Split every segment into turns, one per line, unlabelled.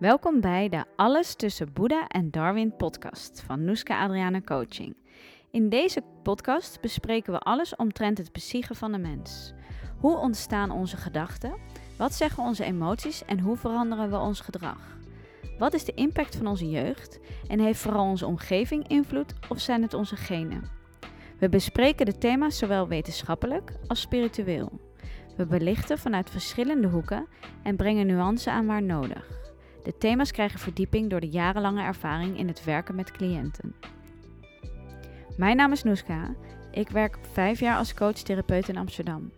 Welkom bij de Alles tussen Boeddha en Darwin podcast van Noeska Adriana Coaching. In deze podcast bespreken we alles omtrent het psyche van de mens. Hoe ontstaan onze gedachten? Wat zeggen onze emoties en hoe veranderen we ons gedrag? Wat is de impact van onze jeugd en heeft vooral onze omgeving invloed of zijn het onze genen? We bespreken de thema's zowel wetenschappelijk als spiritueel. We belichten vanuit verschillende hoeken en brengen nuance aan waar nodig. De thema's krijgen verdieping door de jarenlange ervaring in het werken met cliënten. Mijn naam is Noeska. Ik werk vijf jaar als coach-therapeut in Amsterdam.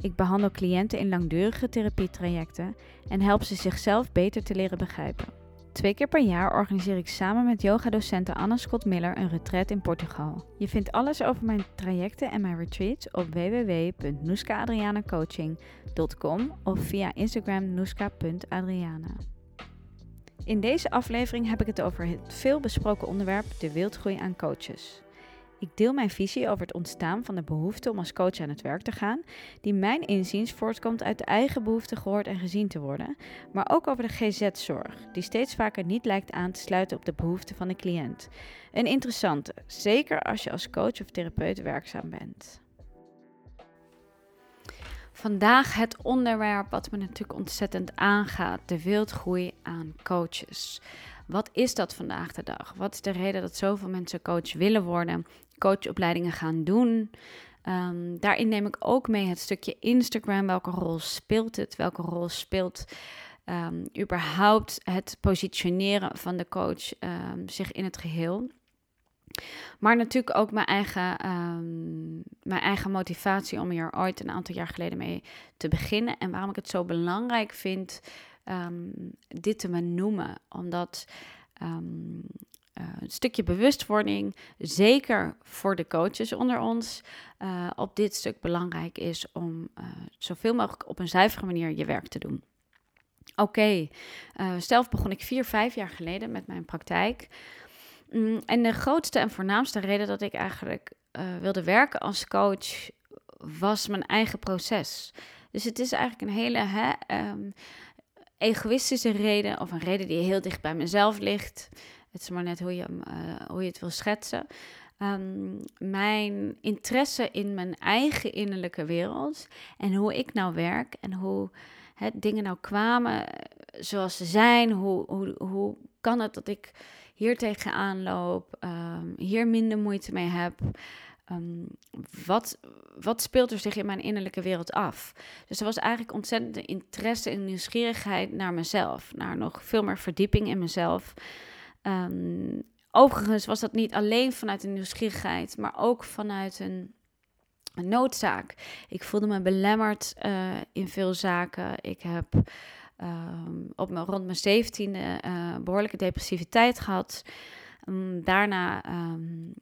Ik behandel cliënten in langdurige therapietrajecten en help ze zichzelf beter te leren begrijpen. Twee keer per jaar organiseer ik samen met yogadocenten Anna Scott Miller een retreat in Portugal. Je vindt alles over mijn trajecten en mijn retreats op www.noeskaadrianacoaching.com of via Instagram noeska.adriana. In deze aflevering heb ik het over het veel besproken onderwerp de wildgroei aan coaches. Ik deel mijn visie over het ontstaan van de behoefte om als coach aan het werk te gaan, die mijn inziens voortkomt uit de eigen behoefte gehoord en gezien te worden, maar ook over de GZ-zorg, die steeds vaker niet lijkt aan te sluiten op de behoeften van de cliënt. Een interessante, zeker als je als coach of therapeut werkzaam bent. Vandaag het onderwerp wat me natuurlijk ontzettend aangaat: de wildgroei aan coaches. Wat is dat vandaag de dag? Wat is de reden dat zoveel mensen coach willen worden, coachopleidingen gaan doen? Um, daarin neem ik ook mee het stukje Instagram. Welke rol speelt het? Welke rol speelt um, überhaupt het positioneren van de coach um, zich in het geheel? Maar natuurlijk ook mijn eigen, um, mijn eigen motivatie om hier ooit een aantal jaar geleden mee te beginnen. En waarom ik het zo belangrijk vind um, dit te benoemen. Omdat um, uh, een stukje bewustwording, zeker voor de coaches onder ons, uh, op dit stuk belangrijk is om uh, zoveel mogelijk op een zuivere manier je werk te doen. Oké, zelf begon ik vier, vijf jaar geleden met mijn praktijk. Mm, en de grootste en voornaamste reden dat ik eigenlijk uh, wilde werken als coach was mijn eigen proces. Dus het is eigenlijk een hele hè, um, egoïstische reden, of een reden die heel dicht bij mezelf ligt. Het is maar net hoe je, uh, hoe je het wil schetsen. Um, mijn interesse in mijn eigen innerlijke wereld en hoe ik nou werk en hoe hè, dingen nou kwamen zoals ze zijn. Hoe, hoe, hoe kan het dat ik hier tegenaan loop, um, hier minder moeite mee heb. Um, wat, wat speelt er zich in mijn innerlijke wereld af? Dus er was eigenlijk ontzettend interesse en nieuwsgierigheid naar mezelf, naar nog veel meer verdieping in mezelf. Um, overigens was dat niet alleen vanuit een nieuwsgierigheid, maar ook vanuit een, een noodzaak. Ik voelde me belemmerd uh, in veel zaken. Ik heb um, op mijn, rond mijn zeventiende uh, behoorlijke depressiviteit gehad. Um, daarna um,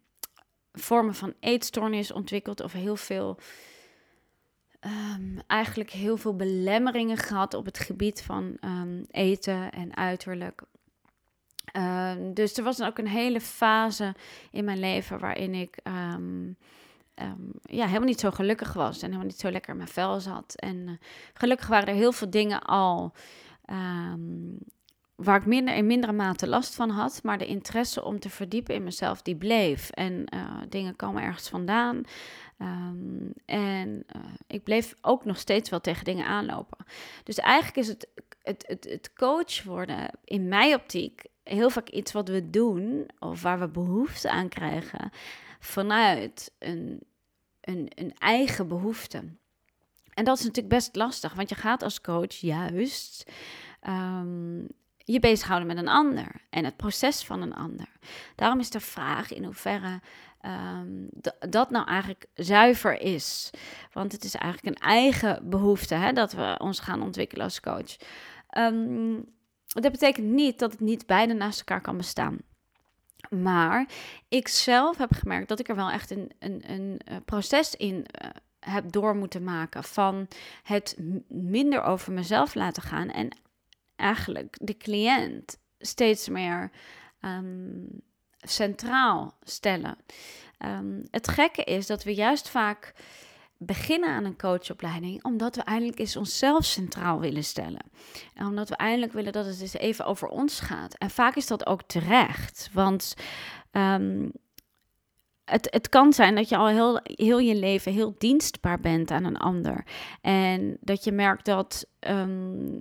vormen van eetstoornis ontwikkeld of heel veel... eigenlijk heel veel belemmeringen gehad op het gebied van eten en uiterlijk. dus er was dan ook een hele fase in mijn leven waarin ik um, ja, helemaal niet zo gelukkig was en helemaal niet zo lekker in mijn vel zat. En uh, gelukkig waren er heel veel dingen al um, waar ik minder in mindere mate last van had, maar de interesse om te verdiepen in mezelf, die bleef. En uh, dingen komen ergens vandaan. Um, en uh, ik bleef ook nog steeds wel tegen dingen aanlopen. Dus eigenlijk is het, het, het, het coach worden in mijn optiek heel vaak iets wat we doen of waar we behoefte aan krijgen vanuit een, een, een eigen behoefte. En dat is natuurlijk best lastig, want je gaat als coach juist um, je bezighouden met een ander en het proces van een ander. Daarom is de vraag in hoeverre um, dat nou eigenlijk zuiver is. Want het is eigenlijk een eigen behoefte hè, dat we ons gaan ontwikkelen als coach. Um, dat betekent niet dat het niet beide naast elkaar kan bestaan. Maar ik zelf heb gemerkt dat ik er wel echt een, een, een eh, proces in uh, heb door moeten maken. Van het minder over mezelf laten gaan. En eigenlijk de cliënt steeds meer um, centraal stellen. Um, het gekke is dat we juist vaak beginnen aan een coachopleiding omdat we eindelijk eens onszelf centraal willen stellen. En omdat we eindelijk willen dat het eens even over ons gaat. En vaak is dat ook terecht, want ehm, het, het kan zijn dat je al heel, heel je leven heel dienstbaar bent aan een ander. En dat je merkt dat, ehm,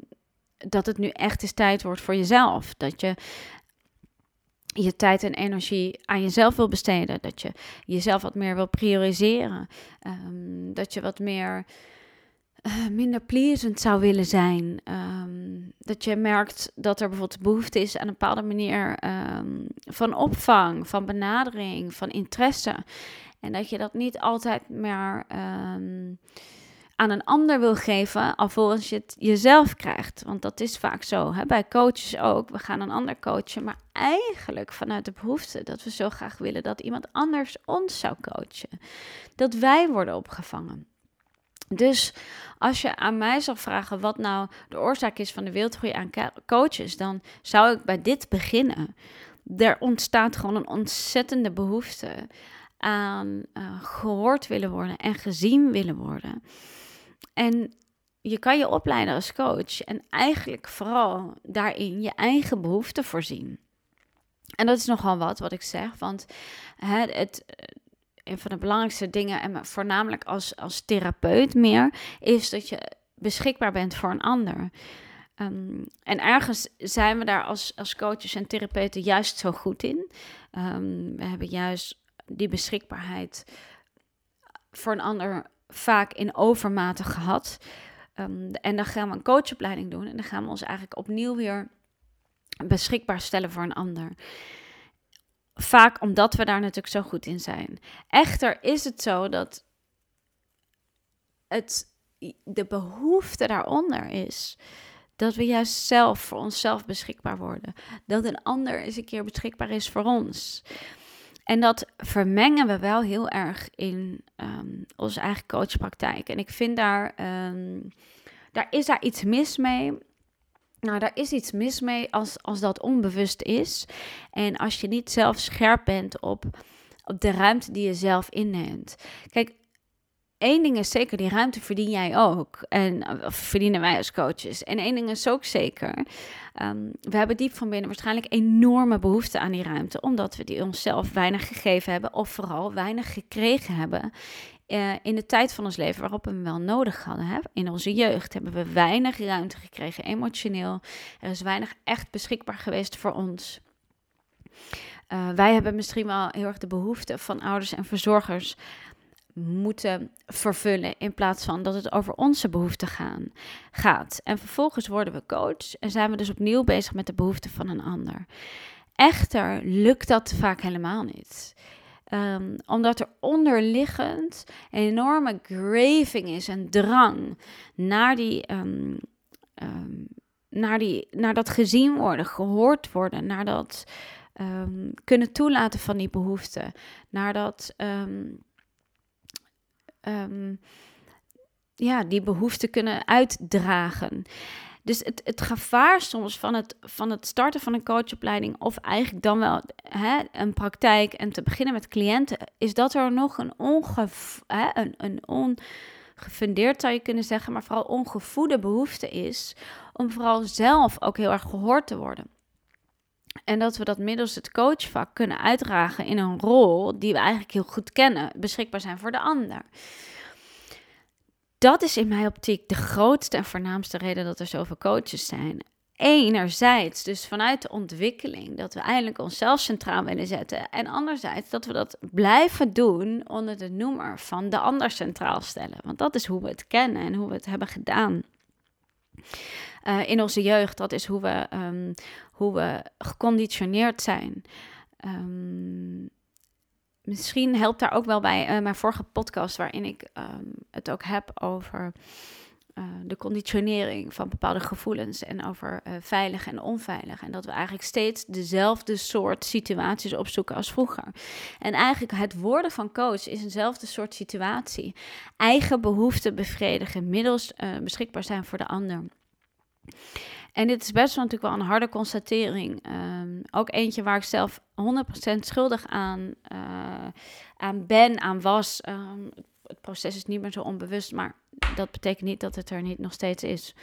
dat het nu echt eens tijd wordt voor jezelf. Dat je je tijd en energie aan jezelf wil besteden. Dat je jezelf wat meer wil prioriseren. Ehm, dat je wat meer uh, minder plezend zou willen zijn. Ehm, dat je merkt dat er bijvoorbeeld behoefte is aan een bepaalde manier um, van opvang, van benadering, van interesse. En dat je dat niet altijd meer aan een ander wil geven, alvorens je het jezelf krijgt. Want dat is vaak zo. Hè? Bij coaches ook. We gaan een ander coachen, maar eigenlijk vanuit de behoefte dat we zo graag willen dat iemand anders ons zou coachen. Dat wij worden opgevangen. Dus als je aan mij zou vragen wat nou de oorzaak is van de wereldgroei aan coaches, dan zou ik bij dit beginnen. Er ontstaat gewoon een ontzettende behoefte aan uh, gehoord willen worden en gezien willen worden. En je kan je opleiden als coach en eigenlijk vooral daarin je eigen behoeften voorzien. En dat is nogal wat, wat ik zeg, want hè, het, eh, een van de belangrijkste dingen, en voornamelijk als, als therapeut meer, is dat je beschikbaar bent voor een ander. Um, en ergens zijn we daar als, als coaches en therapeuten juist zo goed in. Um, we hebben juist die beschikbaarheid voor een ander vaak in overmate gehad. Um, en dan gaan we een coachopleiding doen en dan gaan we ons eigenlijk opnieuw weer beschikbaar stellen voor een ander. Vaak omdat we daar natuurlijk zo goed in zijn. Echter is het zo dat het, de behoefte daaronder is dat we juist zelf voor onszelf beschikbaar worden. Dat een ander eens een keer beschikbaar is voor ons. En dat vermengen we wel heel erg in um, onze eigen coachpraktijk. En ik vind daar, um, daar is daar iets mis mee. Nou, daar is iets mis mee als, als dat onbewust is. En als je niet zelf scherp bent op, op de ruimte die je zelf inneemt. Kijk, één ding is zeker, die ruimte verdien jij ook. En of verdienen wij als coaches. En één ding is ook zeker, um, we hebben diep van binnen waarschijnlijk enorme behoefte aan die ruimte. Omdat we die onszelf weinig gegeven hebben. Of vooral weinig gekregen hebben. Uh, in de tijd van ons leven waarop we hem wel nodig hadden. In onze jeugd hebben we weinig ruimte gekregen, emotioneel. Er is weinig echt beschikbaar geweest voor ons. Uh, wij hebben misschien wel heel erg de behoefte van ouders en verzorgers moeten vervullen in plaats van dat het over onze behoeften gaat. En vervolgens worden we coach en zijn we dus opnieuw bezig met de behoeften van een ander. Echter lukt dat vaak helemaal niet. Um, omdat er onderliggend een enorme graving is, een drang naar, die, um, um, naar, die, naar dat gezien worden, gehoord worden, naar dat kunnen toelaten van die behoeften, naar dat um, ja, die behoefte kunnen uitdragen. Dus het, het gevaar soms van het, van het starten van een coachopleiding, of eigenlijk dan wel hè, een praktijk en te beginnen met cliënten, is dat er nog een, ongef, hè, een, een ongefundeerd, zou je kunnen zeggen, maar vooral ongevoede behoefte is om vooral zelf ook heel erg gehoord te worden. En dat we dat middels het coachvak kunnen uitdragen in een rol die we eigenlijk heel goed kennen, beschikbaar zijn voor de ander. Dat is in mijn optiek de grootste en voornaamste reden dat er zoveel coaches zijn. Enerzijds dus vanuit de ontwikkeling dat we eindelijk onszelf centraal willen zetten. En anderzijds dat we dat blijven doen onder de noemer van de ander centraal stellen. Want dat is hoe we het kennen en hoe we het hebben gedaan. Uh, in onze jeugd, dat is hoe we, um, hoe we geconditioneerd zijn. Um, misschien helpt daar ook wel bij uh, mijn vorige podcast, waarin ik um, het ook heb over uh, de conditionering van bepaalde gevoelens en over veilig en onveilig. En dat we eigenlijk steeds dezelfde soort situaties opzoeken als vroeger. En eigenlijk het worden van coach is eenzelfde soort situatie. Eigen behoeften bevredigen, middels beschikbaar zijn voor de ander. En dit is best wel natuurlijk wel een harde constatering. Um, ook eentje waar ik zelf 100% schuldig aan, uh, aan ben, aan was. Um, het proces is niet meer zo onbewust, maar dat betekent niet dat het er niet nog steeds is.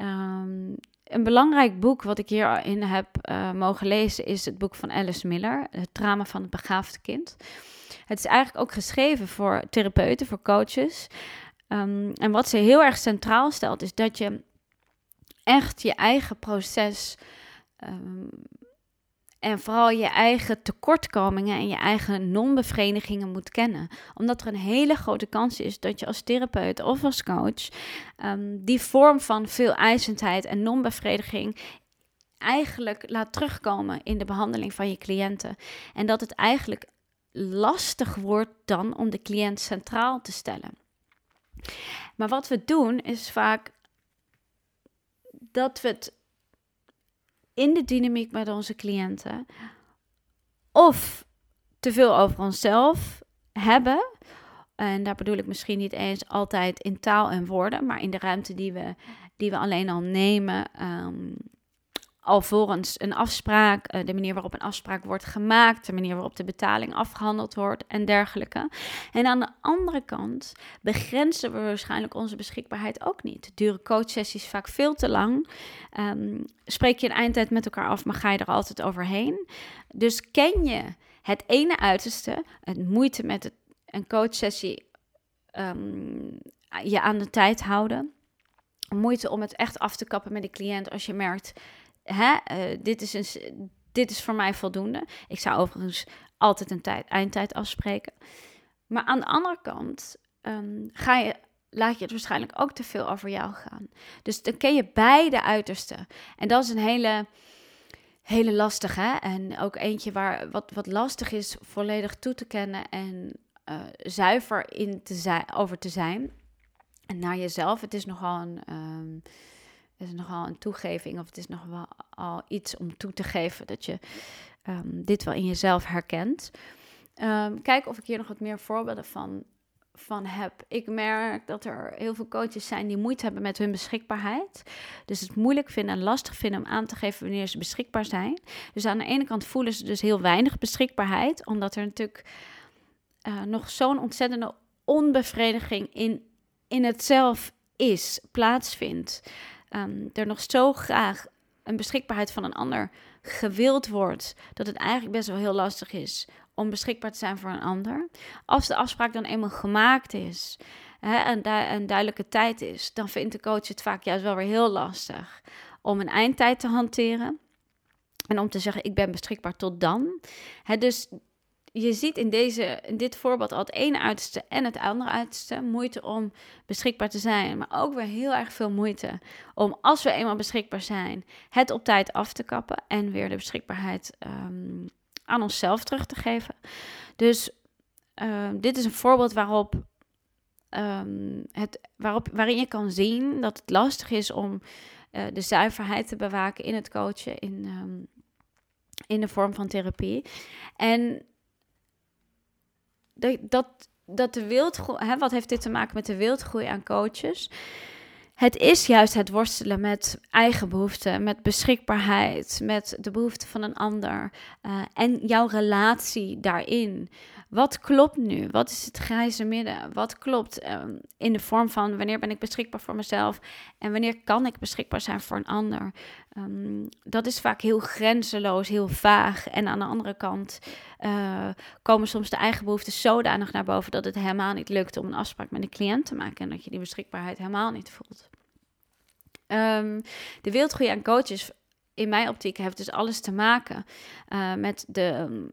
Um, een belangrijk boek wat ik hierin heb uh, mogen lezen is het boek van Alice Miller, Het drama van het begaafde kind. Het is eigenlijk ook geschreven voor therapeuten, voor coaches. En wat ze heel erg centraal stelt, is dat je echt je eigen proces um, en vooral je eigen tekortkomingen en je eigen non-bevredigingen moet kennen. Omdat er een hele grote kans is dat je als therapeut of als coach um, die vorm van veel eisendheid en non-bevrediging eigenlijk laat terugkomen in de behandeling van je cliënten. En dat het eigenlijk lastig wordt dan om de cliënt centraal te stellen. Maar wat we doen is vaak dat we het in de dynamiek met onze cliënten of te veel over onszelf hebben. En daar bedoel ik misschien niet eens altijd in taal en woorden, maar in de ruimte die we, die we alleen al nemen. Um, alvorens een afspraak, eh, de manier waarop een afspraak wordt gemaakt, de manier waarop de betaling afgehandeld wordt en dergelijke. En aan de andere kant begrenzen we waarschijnlijk onze beschikbaarheid ook niet. Duren coachsessies vaak veel te lang. Um, spreek je een eindtijd met elkaar af, maar ga je er altijd overheen. Dus ken je het ene uiterste, het moeite met een coachsessie um, je aan de tijd houden moeite om het echt af te kappen met de cliënt als je merkt hè, uh, dit, is een, dit is voor mij voldoende. Ik zou overigens altijd een tijd, eindtijd afspreken. Maar aan de andere kant um, ga je, laat je het waarschijnlijk ook te veel over jou gaan. Dus dan ken je beide uitersten. En dat is een hele, hele lastige. En ook eentje waar wat, wat lastig is volledig toe te kennen en uh, zuiver in te zijn, over te zijn. En naar jezelf. Het is nogal een. Um, is nogal een toegeving of het is nog wel al iets om toe te geven dat je um, dit wel in jezelf herkent. Um, kijk of ik hier nog wat meer voorbeelden van, van heb. Ik merk dat er heel veel coaches zijn die moeite hebben met hun beschikbaarheid. Dus het moeilijk vinden en lastig vinden om aan te geven wanneer ze beschikbaar zijn. Dus aan de ene kant voelen ze dus heel weinig beschikbaarheid, omdat er natuurlijk uh, nog zo'n ontzettende onbevrediging in, in het zelf is, plaatsvindt um, er nog zo graag een beschikbaarheid van een ander gewild wordt, dat het eigenlijk best wel heel lastig is om beschikbaar te zijn voor een ander. Als de afspraak dan eenmaal gemaakt is hè, en daar een duidelijke tijd is, dan vindt de coach het vaak juist wel weer heel lastig om een eindtijd te hanteren. En om te zeggen, ik ben beschikbaar tot dan. Hè, dus je ziet in, deze, in dit voorbeeld al het ene uiterste en het andere uiterste. Moeite om beschikbaar te zijn, maar ook weer heel erg veel moeite om, als we eenmaal beschikbaar zijn, het op tijd af te kappen en weer de beschikbaarheid um, aan onszelf terug te geven. Dus um, dit is een voorbeeld waarop, um, het, waarop, waarin je kan zien dat het lastig is om uh, de zuiverheid te bewaken in het coachen, in, in de vorm van therapie. En dat, dat de wildgroei, hè, wat heeft dit te maken met de wildgroei aan coaches? Het is juist het worstelen met eigen behoeften, met beschikbaarheid, met de behoeften van een ander uh, en jouw relatie daarin. Wat klopt nu? Wat is het grijze midden? Wat klopt um, in de vorm van wanneer ben ik beschikbaar voor mezelf en wanneer kan ik beschikbaar zijn voor een ander? Um, dat is vaak heel grenzeloos, heel vaag. En aan de andere kant uh, komen soms de eigen behoeften zodanig naar boven dat het helemaal niet lukt om een afspraak met een cliënt te maken en dat je die beschikbaarheid helemaal niet voelt. Um, de wildgroei aan coaches in mijn optiek heeft dus alles te maken uh, met de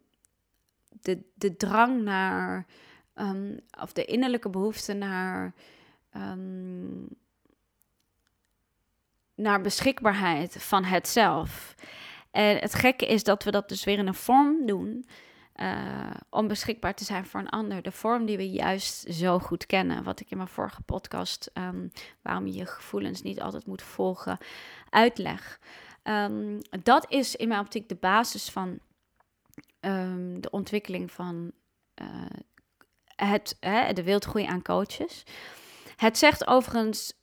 de, de drang naar, um, of de innerlijke behoefte naar, naar beschikbaarheid van het zelf. En het gekke is dat we dat dus weer in een vorm doen. Uh, om beschikbaar te zijn voor een ander. De vorm die we juist zo goed kennen. Wat ik in mijn vorige podcast, um, waarom je je gevoelens niet altijd moet volgen, uitleg. Um, dat is in mijn optiek de basis van um, de ontwikkeling van uh, het, hè, de wildgroei aan coaches. Het zegt overigens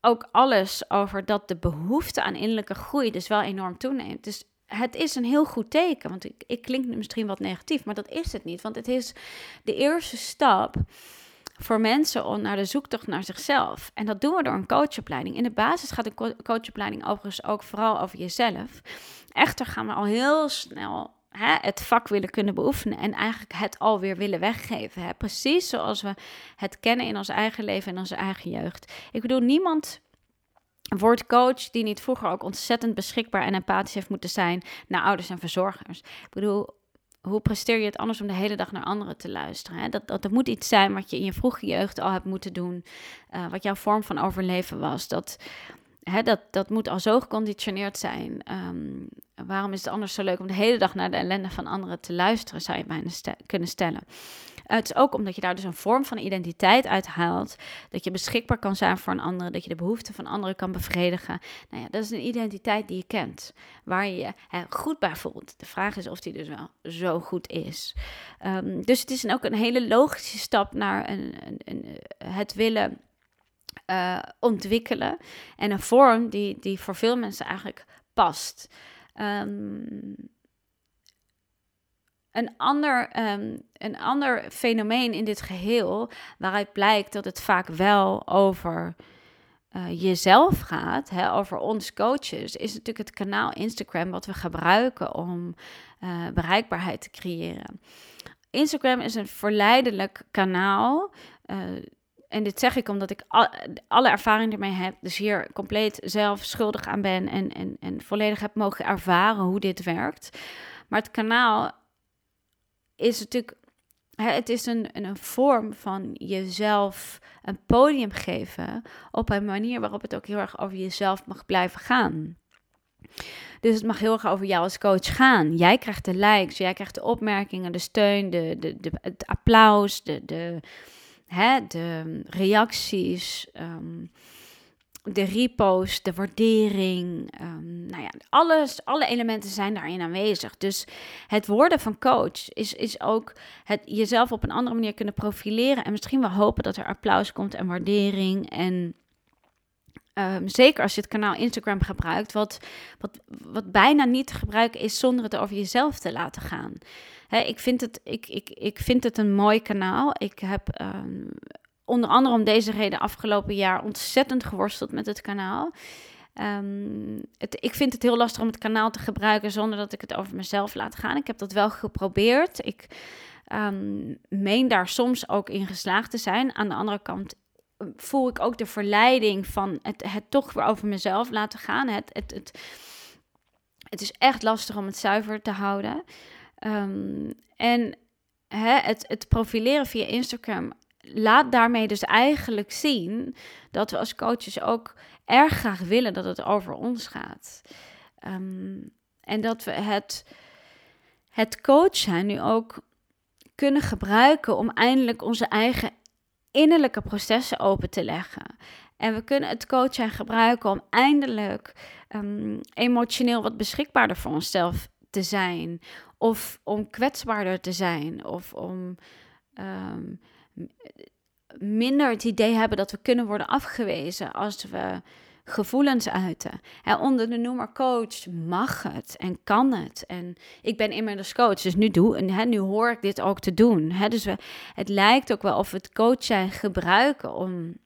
ook alles over dat de behoefte aan innerlijke groei dus wel enorm toeneemt. Dus het is een heel goed teken. Want ik, ik klink misschien wat negatief, maar dat is het niet. Want het is de eerste stap voor mensen om naar de zoektocht naar zichzelf. En dat doen we door een coachopleiding. In de basis gaat een coachopleiding overigens ook vooral over jezelf. Echter gaan we al heel snel hè, het vak willen kunnen beoefenen en eigenlijk het alweer willen weggeven. Hè? Precies zoals we het kennen in ons eigen leven en onze eigen jeugd. Ik bedoel, niemand wordt coach die niet vroeger ook ontzettend beschikbaar en empathisch heeft moeten zijn naar ouders en verzorgers. Ik bedoel, hoe presteer je het anders om de hele dag naar anderen te luisteren? Hè? Dat, dat, moet iets zijn wat je in je vroege jeugd al hebt moeten doen, uh, wat jouw vorm van overleven was. Dat, dat, dat moet al zo geconditioneerd zijn. Um, waarom is het anders zo leuk om de hele dag naar de ellende van anderen te luisteren, zou je bijna kunnen stellen. het is ook omdat je daar dus een vorm van identiteit uit haalt. Dat je beschikbaar kan zijn voor een ander. Dat je de behoeften van anderen kan bevredigen. Nou ja, dat is een identiteit die je kent. Waar je je goed bij voelt. De vraag is of die dus wel zo goed is. Um, dus het is ook een hele logische stap naar een, een, een, het willen uh, ontwikkelen. En een vorm die, die voor veel mensen eigenlijk past. Um, een ander, um, een ander fenomeen in dit geheel, waaruit blijkt dat het vaak wel over uh, jezelf gaat, hè, over ons coaches, is natuurlijk het kanaal Instagram wat we gebruiken om uh, bereikbaarheid te creëren. Instagram is een verleidelijk kanaal. En dit zeg ik omdat ik alle ervaring ermee heb, dus hier compleet zelf schuldig aan ben en, en, en volledig heb mogen ervaren hoe dit werkt. Maar het kanaal is natuurlijk, het is een, een vorm van jezelf een podium geven op een manier waarop het ook heel erg over jezelf mag blijven gaan. Dus het mag heel erg over jou als coach gaan. Jij krijgt de likes, jij krijgt de opmerkingen, de steun, de, de, de, het applaus, de, de, de reacties, ehm, de repost, de waardering. Um, nou ja, alles, alle elementen zijn daarin aanwezig. Dus het worden van coach is, is ook het jezelf op een andere manier kunnen profileren. En misschien wel hopen dat er applaus komt en waardering. En um, zeker als je het kanaal Instagram gebruikt, wat, wat, wat bijna niet te gebruiken is zonder het over jezelf te laten gaan ik, vind het, ik, ik, ik vind het een mooi kanaal. Ik heb ehm, onder andere om deze reden afgelopen jaar ontzettend geworsteld met het kanaal. Um, het, ik vind het heel lastig om het kanaal te gebruiken zonder dat ik het over mezelf laat gaan. Ik heb dat wel geprobeerd. Ik um, meen daar soms ook in geslaagd te zijn. Aan de andere kant voel ik ook de verleiding van het, het toch weer over mezelf laten gaan. Het, het, het is echt lastig om het zuiver te houden. Um, en hè, het, het profileren via Instagram laat daarmee dus eigenlijk zien dat we als coaches ook erg graag willen dat het over ons gaat. Um, en dat we het, het coach zijn nu ook kunnen gebruiken om eindelijk onze eigen innerlijke processen open te leggen. En we kunnen het coach zijn gebruiken om eindelijk um, emotioneel wat beschikbaarder voor onszelf te zijn. Of om kwetsbaarder te zijn. Of om ehm, minder het idee hebben dat we kunnen worden afgewezen als we gevoelens uiten. En onder de noemer coach mag het en kan het. En ik ben inmiddels coach, dus nu, doe, en, hè, nu hoor ik dit ook te doen. Hè. Dus we, het lijkt ook wel of we het coach zijn gebruiken om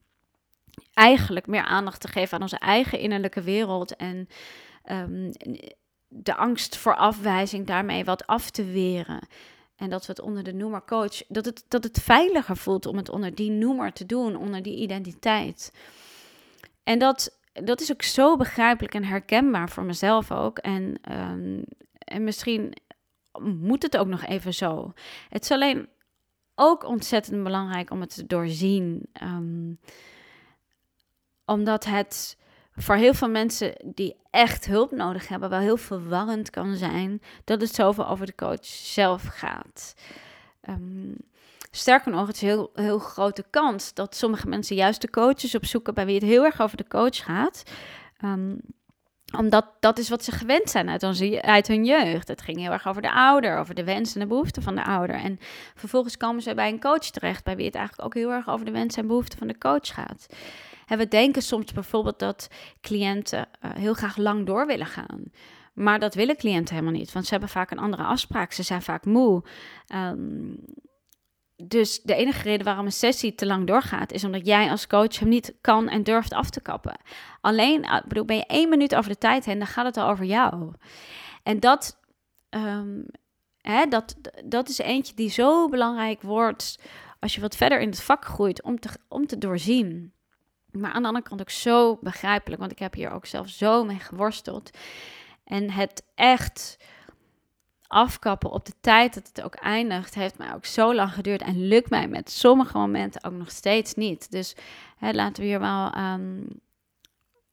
eigenlijk meer aandacht te geven aan onze eigen innerlijke wereld. En um, de angst voor afwijzing daarmee wat af te weren. En dat we het onder de noemer coach, dat het, dat het veiliger voelt om het onder die noemer te doen, onder die identiteit. En dat, dat is ook zo begrijpelijk en herkenbaar voor mezelf ook. En, um, en misschien moet het ook nog even zo. Het is alleen ook ontzettend belangrijk om het te doorzien. Um, omdat het voor heel veel mensen die echt hulp nodig hebben, wel heel verwarrend kan zijn dat het zoveel over de coach zelf gaat. Um, sterker nog, het is een heel, heel grote kans dat sommige mensen juist de coaches opzoeken bij wie het heel erg over de coach gaat. Um, omdat dat is wat ze gewend zijn uit hun jeugd. Het ging heel erg over de ouder, over de wensen en de behoeften van de ouder. En vervolgens komen ze bij een coach terecht, bij wie het eigenlijk ook heel erg over de wensen en behoeften van de coach gaat. En we denken soms bijvoorbeeld dat cliënten uh, heel graag lang door willen gaan. Maar dat willen cliënten helemaal niet, want ze hebben vaak een andere afspraak. Ze zijn vaak moe. Ehm, dus de enige reden waarom een sessie te lang doorgaat, is omdat jij als coach hem niet kan en durft af te kappen. Alleen, eh, bedoel, ben je één minuut over de tijd heen, dan gaat het al over jou. En dat, ehm, hè, dat, dat is eentje die zo belangrijk wordt als je wat verder in het vak groeit om te, om te doorzien. Maar aan de andere kant ook zo begrijpelijk, want ik heb hier ook zelf zo mee geworsteld. En het echt afkappen op de tijd dat het ook eindigt, heeft mij ook zo lang geduurd en lukt mij met sommige momenten ook nog steeds niet. Dus hè, laten we hier wel um,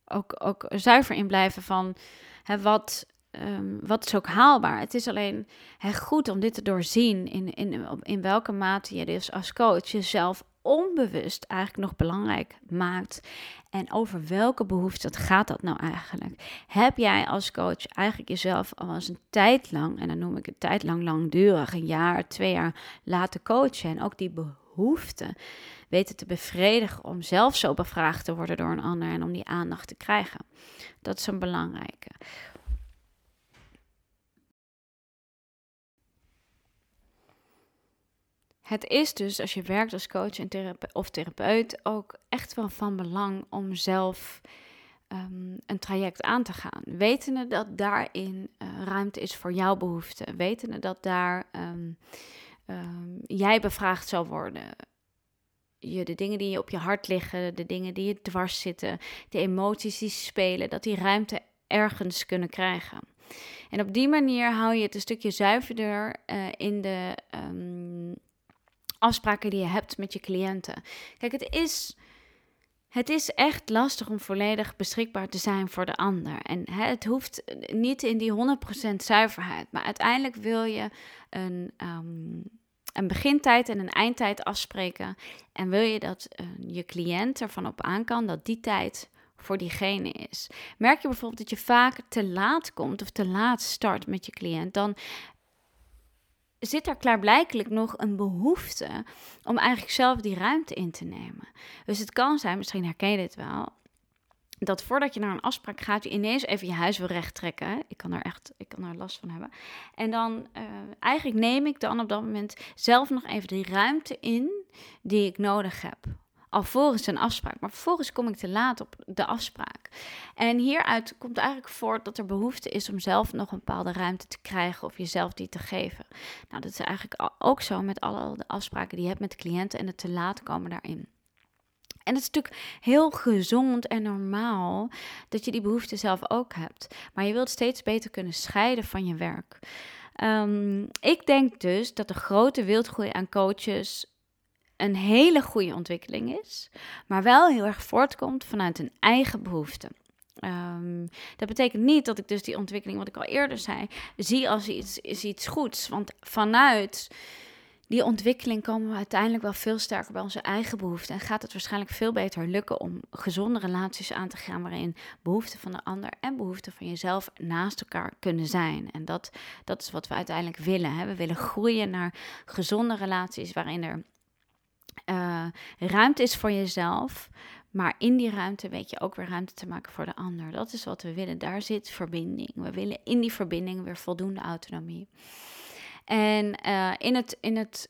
ook, ook zuiver in blijven van hè, wat, um, wat is ook haalbaar. Het is alleen goed om dit te doorzien in, in, in welke mate je dus als coach jezelf onbewust eigenlijk nog belangrijk maakt. En over welke behoeften gaat dat nou eigenlijk? Heb jij als coach eigenlijk jezelf al eens een tijd lang, en dan noem ik het tijd lang langdurig, een jaar, twee jaar laten coachen en ook die behoeften weten te bevredigen om zelf zo bevraagd te worden door een ander en om die aandacht te krijgen? Dat is een belangrijke. Het is dus, als je werkt als coach en of therapeut, ook echt wel van belang om zelf um, een traject aan te gaan. Wetende dat daarin uh, ruimte is voor jouw behoeften. Wetende dat daar um, um, jij bevraagd zal worden. Je, de dingen die je op je hart liggen, de dingen die je dwars zitten, de emoties die spelen, dat die ruimte ergens kunnen krijgen. En op die manier hou je het een stukje zuiverder uh, in de afspraken die je hebt met je cliënten. Kijk, het is, het is echt lastig om volledig beschikbaar te zijn voor de ander. En hè, het hoeft niet in die 100% zuiverheid, maar uiteindelijk wil je een. Um, een begintijd en een eindtijd afspreken. En wil je dat uh, je cliënt ervan op aan kan dat die tijd voor diegene is. Merk je bijvoorbeeld dat je vaak te laat komt of te laat start met je cliënt, dan zit er klaarblijkelijk nog een behoefte om eigenlijk zelf die ruimte in te nemen. Dus het kan zijn, misschien herken je dit wel, dat voordat je naar een afspraak gaat, je ineens even je huis wil recht trekken. Ik kan er echt, ik kan er last van hebben. En dan, uh, eigenlijk neem ik dan op dat moment zelf nog even die ruimte in die ik nodig heb alvorens een afspraak. Maar vervolgens kom ik te laat op de afspraak. En hieruit komt eigenlijk voort dat er behoefte is om zelf nog een bepaalde ruimte te krijgen of jezelf die te geven. Nou, dat is eigenlijk ook zo met alle de afspraken die je hebt met cliënten en het te laat komen daarin. En het is natuurlijk heel gezond en normaal dat je die behoefte zelf ook hebt. Maar je wilt steeds beter kunnen scheiden van je werk. Um, ik denk dus dat de grote wildgroei aan coaches een hele goede ontwikkeling is, maar wel heel erg voortkomt vanuit een eigen behoefte. Um, dat betekent niet dat ik dus die ontwikkeling, wat ik al eerder zei, zie als iets, is iets goeds. Want vanuit die ontwikkeling komen we uiteindelijk wel veel sterker bij onze eigen behoeften. En gaat het waarschijnlijk veel beter lukken om gezonde relaties aan te gaan waarin behoeften van de ander en behoeften van jezelf naast elkaar kunnen zijn. En dat, dat is wat we uiteindelijk willen. Hè? We willen groeien naar gezonde relaties waarin er uh, ruimte is voor jezelf. Maar in die ruimte weet je ook weer ruimte te maken voor de ander. Dat is wat we willen. Daar zit verbinding. We willen in die verbinding weer voldoende autonomie. En uh, in, het, in het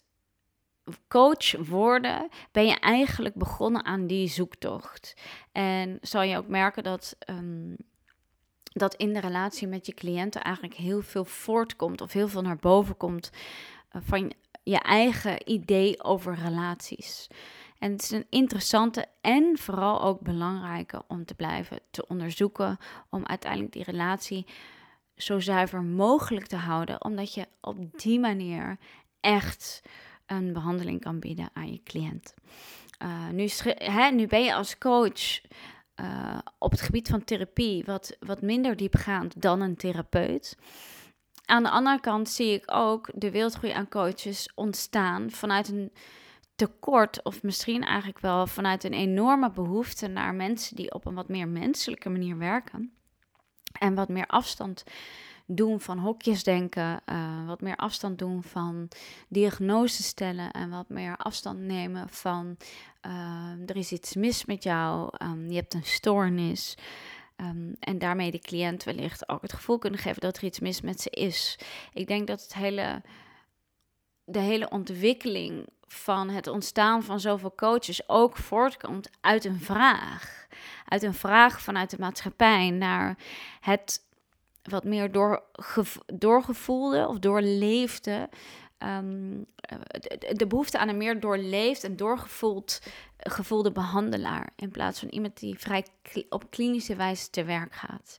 coach worden ben je eigenlijk begonnen aan die zoektocht. En zal je ook merken dat. Um, dat in de relatie met je cliënten eigenlijk heel veel voortkomt of heel veel naar boven komt uh, van je eigen idee over relaties. En het is een interessante en vooral ook belangrijke om te blijven te onderzoeken, om uiteindelijk die relatie zo zuiver mogelijk te houden, omdat je op die manier echt een behandeling kan bieden aan je cliënt. Uh, nu, nu ben je als coach uh, op het gebied van therapie wat, wat minder diepgaand dan een therapeut. Aan de andere kant zie ik ook de wereldgroei aan coaches ontstaan vanuit een tekort, of misschien eigenlijk wel vanuit een enorme behoefte naar mensen die op een wat meer menselijke manier werken. En wat meer afstand doen van hokjes denken, uh, wat meer afstand doen van diagnoses stellen en wat meer afstand nemen van uh, er is iets mis met jou, um, je hebt een stoornis. Ehm, en daarmee de cliënt wellicht ook het gevoel kunnen geven dat er iets mis met ze is. Ik denk dat het hele, de hele ontwikkeling van het ontstaan van zoveel coaches ook voortkomt uit een vraag. Uit een vraag vanuit de maatschappij naar het wat meer doorgevoelde of doorleefde. Um, de, behoefte aan een meer doorleefd en doorgevoeld gevoelde behandelaar. In plaats van iemand die vrij op klinische wijze te werk gaat.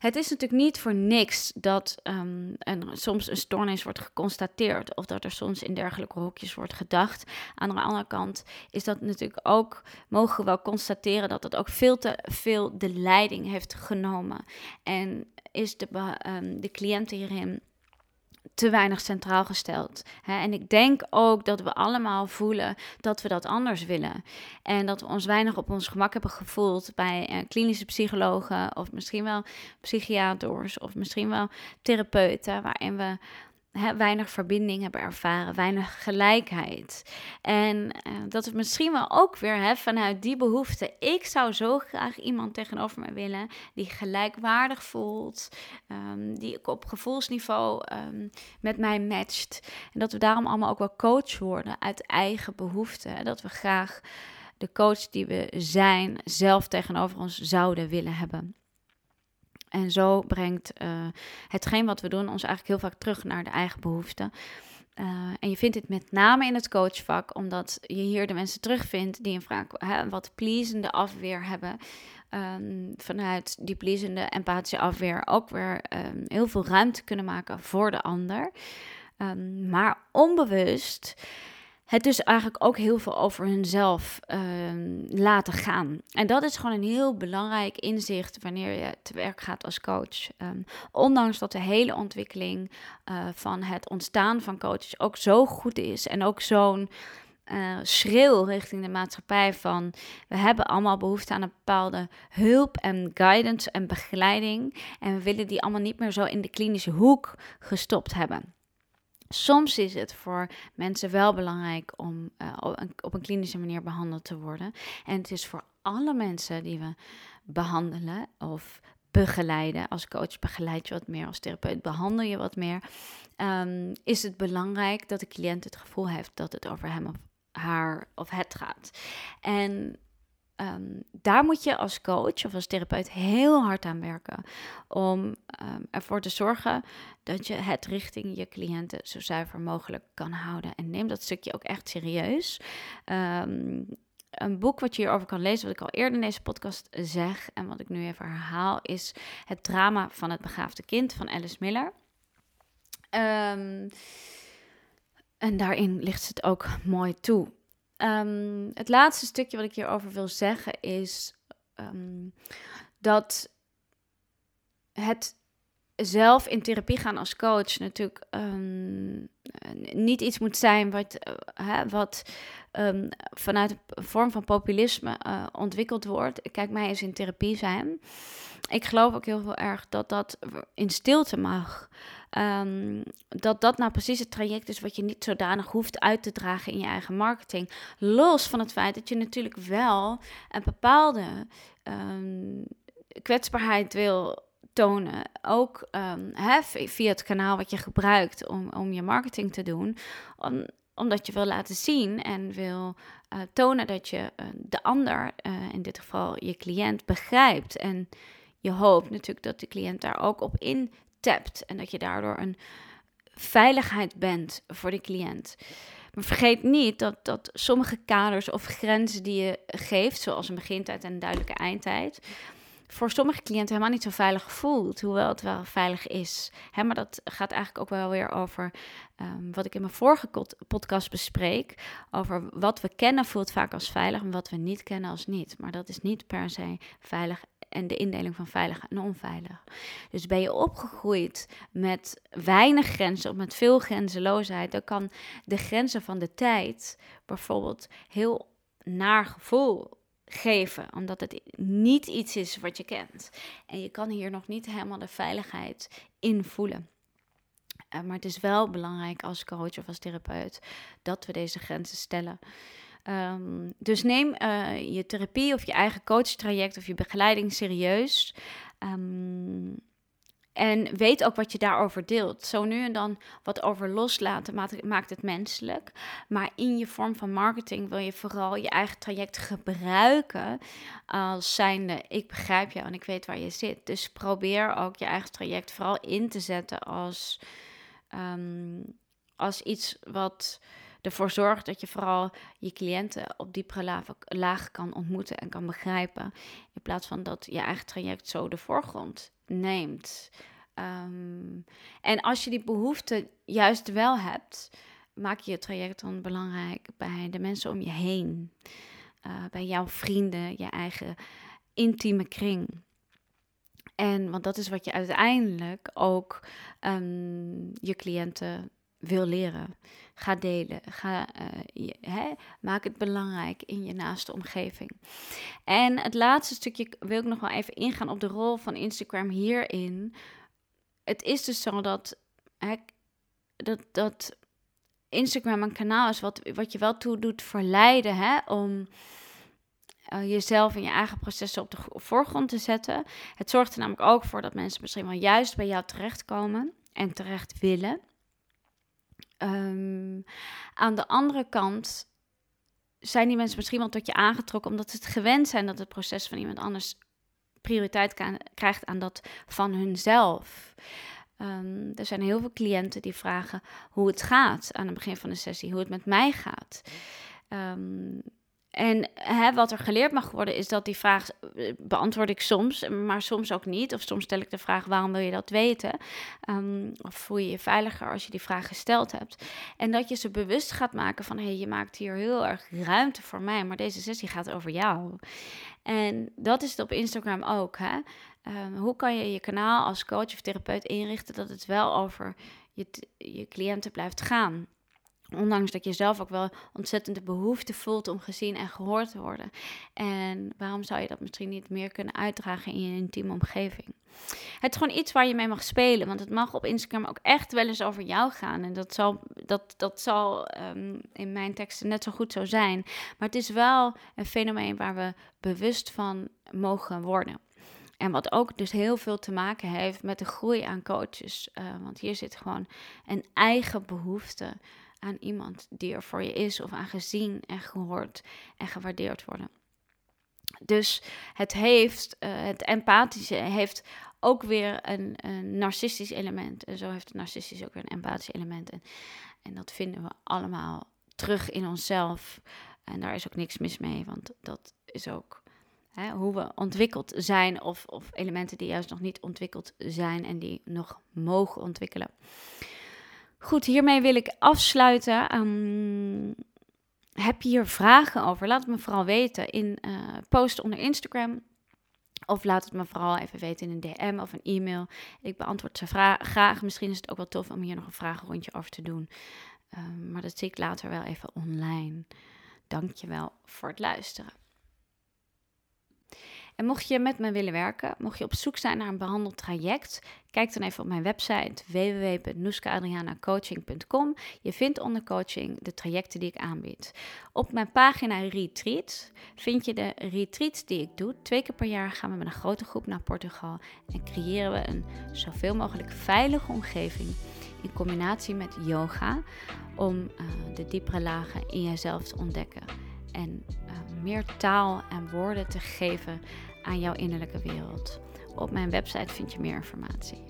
Het is natuurlijk niet voor niks dat um, soms een stoornis wordt geconstateerd of dat er soms in dergelijke hokjes wordt gedacht. Aan de andere kant is dat natuurlijk ook, mogen we wel constateren dat het ook veel te veel de leiding heeft genomen. En is de, um, de cliënt hierin te weinig centraal gesteld. En ik denk ook dat we allemaal voelen dat we dat anders willen. En dat we ons weinig op ons gemak hebben gevoeld bij uh, klinische psychologen of misschien wel psychiaters of misschien wel therapeuten, waarin we weinig verbinding hebben ervaren, weinig gelijkheid. En uh, dat het misschien wel ook weer hè, vanuit die behoefte. Ik zou zo graag iemand tegenover me willen die gelijkwaardig voelt, um, die op gevoelsniveau um, met mij matcht. En dat we daarom allemaal ook wel coach worden uit eigen behoeften. Dat we graag de coach die we zijn zelf tegenover ons zouden willen hebben. En zo brengt uh, hetgeen wat we doen ons eigenlijk heel vaak terug naar de eigen behoeften. Uh, en je vindt dit met name in het coachvak, omdat je hier de mensen terugvindt die een hè, wat pleasende afweer hebben. Um, vanuit die pleasende empathische afweer ook weer um, heel veel ruimte kunnen maken voor de ander. Um, maar onbewust het dus eigenlijk ook heel veel over hunzelf uh, laten gaan. En dat is gewoon een heel belangrijk inzicht wanneer je te werk gaat als coach. Um, ondanks dat de hele ontwikkeling uh, van het ontstaan van coaches ook zo goed is en ook zo'n uh, schreeuw richting de maatschappij van we hebben allemaal behoefte aan een bepaalde hulp en guidance en begeleiding en we willen die allemaal niet meer zo in de klinische hoek gestopt hebben. Soms is het voor mensen wel belangrijk om uh, op een klinische manier behandeld te worden. En het is voor alle mensen die we behandelen of begeleiden. Als coach begeleid je wat meer, als therapeut behandel je wat meer. Um, is het belangrijk dat de cliënt het gevoel heeft dat het over hem of haar of het gaat. En um, daar moet je als coach of als therapeut heel hard aan werken. Om um, ervoor te zorgen dat je het richting je cliënten zo zuiver mogelijk kan houden. En neem dat stukje ook echt serieus. Um, een boek wat je hierover kan lezen, wat ik al eerder in deze podcast zeg en wat ik nu even herhaal, is Het drama van het begaafde kind van Alice Miller. En daarin ligt het ook mooi toe. Um, het laatste stukje wat ik hierover wil zeggen is um, dat het zelf in therapie gaan als coach natuurlijk um, niet iets moet zijn wat, uh, wat vanuit een vorm van populisme uh, ontwikkeld wordt. Kijk, mij eens in therapie zijn. Ik geloof ook heel veel erg dat dat in stilte mag. Um, dat dat nou precies het traject is wat je niet zodanig hoeft uit te dragen in je eigen marketing. Los van het feit dat je natuurlijk wel een bepaalde um, kwetsbaarheid wil tonen. Ook um, via het kanaal wat je gebruikt om, om je marketing te doen. Om, omdat je wil laten zien en wil uh, tonen dat je uh, de ander, uh, in dit geval je cliënt, begrijpt. En je hoopt natuurlijk dat de cliënt daar ook op in tapt en dat je daardoor een veiligheid bent voor de cliënt. Maar vergeet niet dat, dat sommige kaders of grenzen die je geeft, zoals een begintijd en een duidelijke eindtijd, voor sommige cliënten helemaal niet zo veilig voelt, hoewel het wel veilig is. Hè, maar dat gaat eigenlijk ook wel weer over um, wat ik in mijn vorige podcast bespreek. Over wat we kennen voelt vaak als veilig en wat we niet kennen als niet. Maar dat is niet per se veilig en de indeling van veilig en onveilig. Dus ben je opgegroeid met weinig grenzen of met veel grenzeloosheid, dan kan de grenzen van de tijd bijvoorbeeld heel naar gevoel geven, omdat het niet iets is wat je kent. En je kan hier nog niet helemaal de veiligheid in voelen. Uh, maar het is wel belangrijk als coach of als therapeut dat we deze grenzen stellen. Ehm, dus neem uh, je therapie of je eigen coachtraject of je begeleiding serieus. Um, en weet ook wat je daarover deelt. Zo nu en dan wat over loslaten maakt het menselijk. Maar in je vorm van marketing wil je vooral je eigen traject gebruiken als zijnde ik begrijp jou en ik weet waar je zit. Dus probeer ook je eigen traject vooral in te zetten als, um, als iets wat ervoor zorgt dat je vooral je cliënten op diepere laag kan ontmoeten en kan begrijpen. In plaats van dat je eigen traject zo de voorgrond neemt. Ehm, en als je die behoefte juist wel hebt, maak je je traject dan belangrijk bij de mensen om je heen. Uh, bij jouw vrienden, je eigen intieme kring. En want dat is wat je uiteindelijk ook um, je cliënten wil leren. Ga delen. Ga, uh, hè, maak het belangrijk in je naaste omgeving. En het laatste stukje wil ik nog wel even ingaan op de rol van Instagram hierin. Het is dus zo dat, hè, dat, dat Instagram een kanaal is wat, wat je wel toe doet verleiden hè, om uh, jezelf en je eigen processen op de voorgrond te zetten. Het zorgt er namelijk ook voor dat mensen misschien wel juist bij jou terechtkomen en terecht willen. Um, aan de andere kant zijn die mensen misschien wel tot je aangetrokken omdat ze het gewend zijn dat het proces van iemand anders prioriteit krijgt aan dat van hunzelf. Um, er zijn heel veel cliënten die vragen hoe het gaat aan het begin van de sessie, hoe het met mij gaat. Um, en hè, wat er geleerd mag worden, is dat die vraag eh, beantwoord ik soms, maar soms ook niet. Of soms stel ik de vraag: waarom wil je dat weten? Um, of voel je je veiliger als je die vraag gesteld hebt? En dat je ze bewust gaat maken van: hé, hey, je maakt hier heel erg ruimte voor mij, maar deze sessie gaat over jou. En dat is het op Instagram ook. Hè? Um, hoe kan je je kanaal als coach of therapeut inrichten dat het wel over je, je cliënten blijft gaan? Ondanks dat je zelf ook wel ontzettend de behoefte voelt om gezien en gehoord te worden. En waarom zou je dat misschien niet meer kunnen uitdragen in je intieme omgeving? Het is gewoon iets waar je mee mag spelen. Want het mag op Instagram ook echt wel eens over jou gaan. En dat zal, dat, dat zal ehm, in mijn teksten net zo goed zo zijn. Maar het is wel een fenomeen waar we bewust van mogen worden. En wat ook dus heel veel te maken heeft met de groei aan coaches. Uh, want hier zit gewoon een eigen behoefte aan iemand die er voor je is of aan gezien en gehoord en gewaardeerd worden. Dus het heeft, uh, het empathische heeft ook weer een, een, narcistisch element. En zo heeft het narcistisch ook weer een empathisch element. En, en dat vinden we allemaal terug in onszelf. En daar is ook niks mis mee, want dat is ook hè, hoe we ontwikkeld zijn, of, of elementen die juist nog niet ontwikkeld zijn en die nog mogen ontwikkelen. Goed, hiermee wil ik afsluiten. Um, heb je hier vragen over? Laat het me vooral weten in uh, post onder Instagram. Of laat het me vooral even weten in een DM of een e-mail. Ik beantwoord ze graag. Misschien is het ook wel tof om hier nog een vragenrondje over te doen. Um, maar dat zie ik later wel even online. Dankjewel voor het luisteren. En mocht je met me willen werken, mocht je op zoek zijn naar een behandeltraject, kijk dan even op mijn website www.noeskaadrianacoaching.com. Je vindt onder coaching de trajecten die ik aanbied. Op mijn pagina Retreat vind je de retreats die ik doe. Twee keer per jaar gaan we met een grote groep naar Portugal en creëren we een zoveel mogelijk veilige omgeving in combinatie met yoga om uh, de diepere lagen in jezelf te ontdekken en uh, meer taal en woorden te geven aan jouw innerlijke wereld. Op mijn website vind je meer informatie.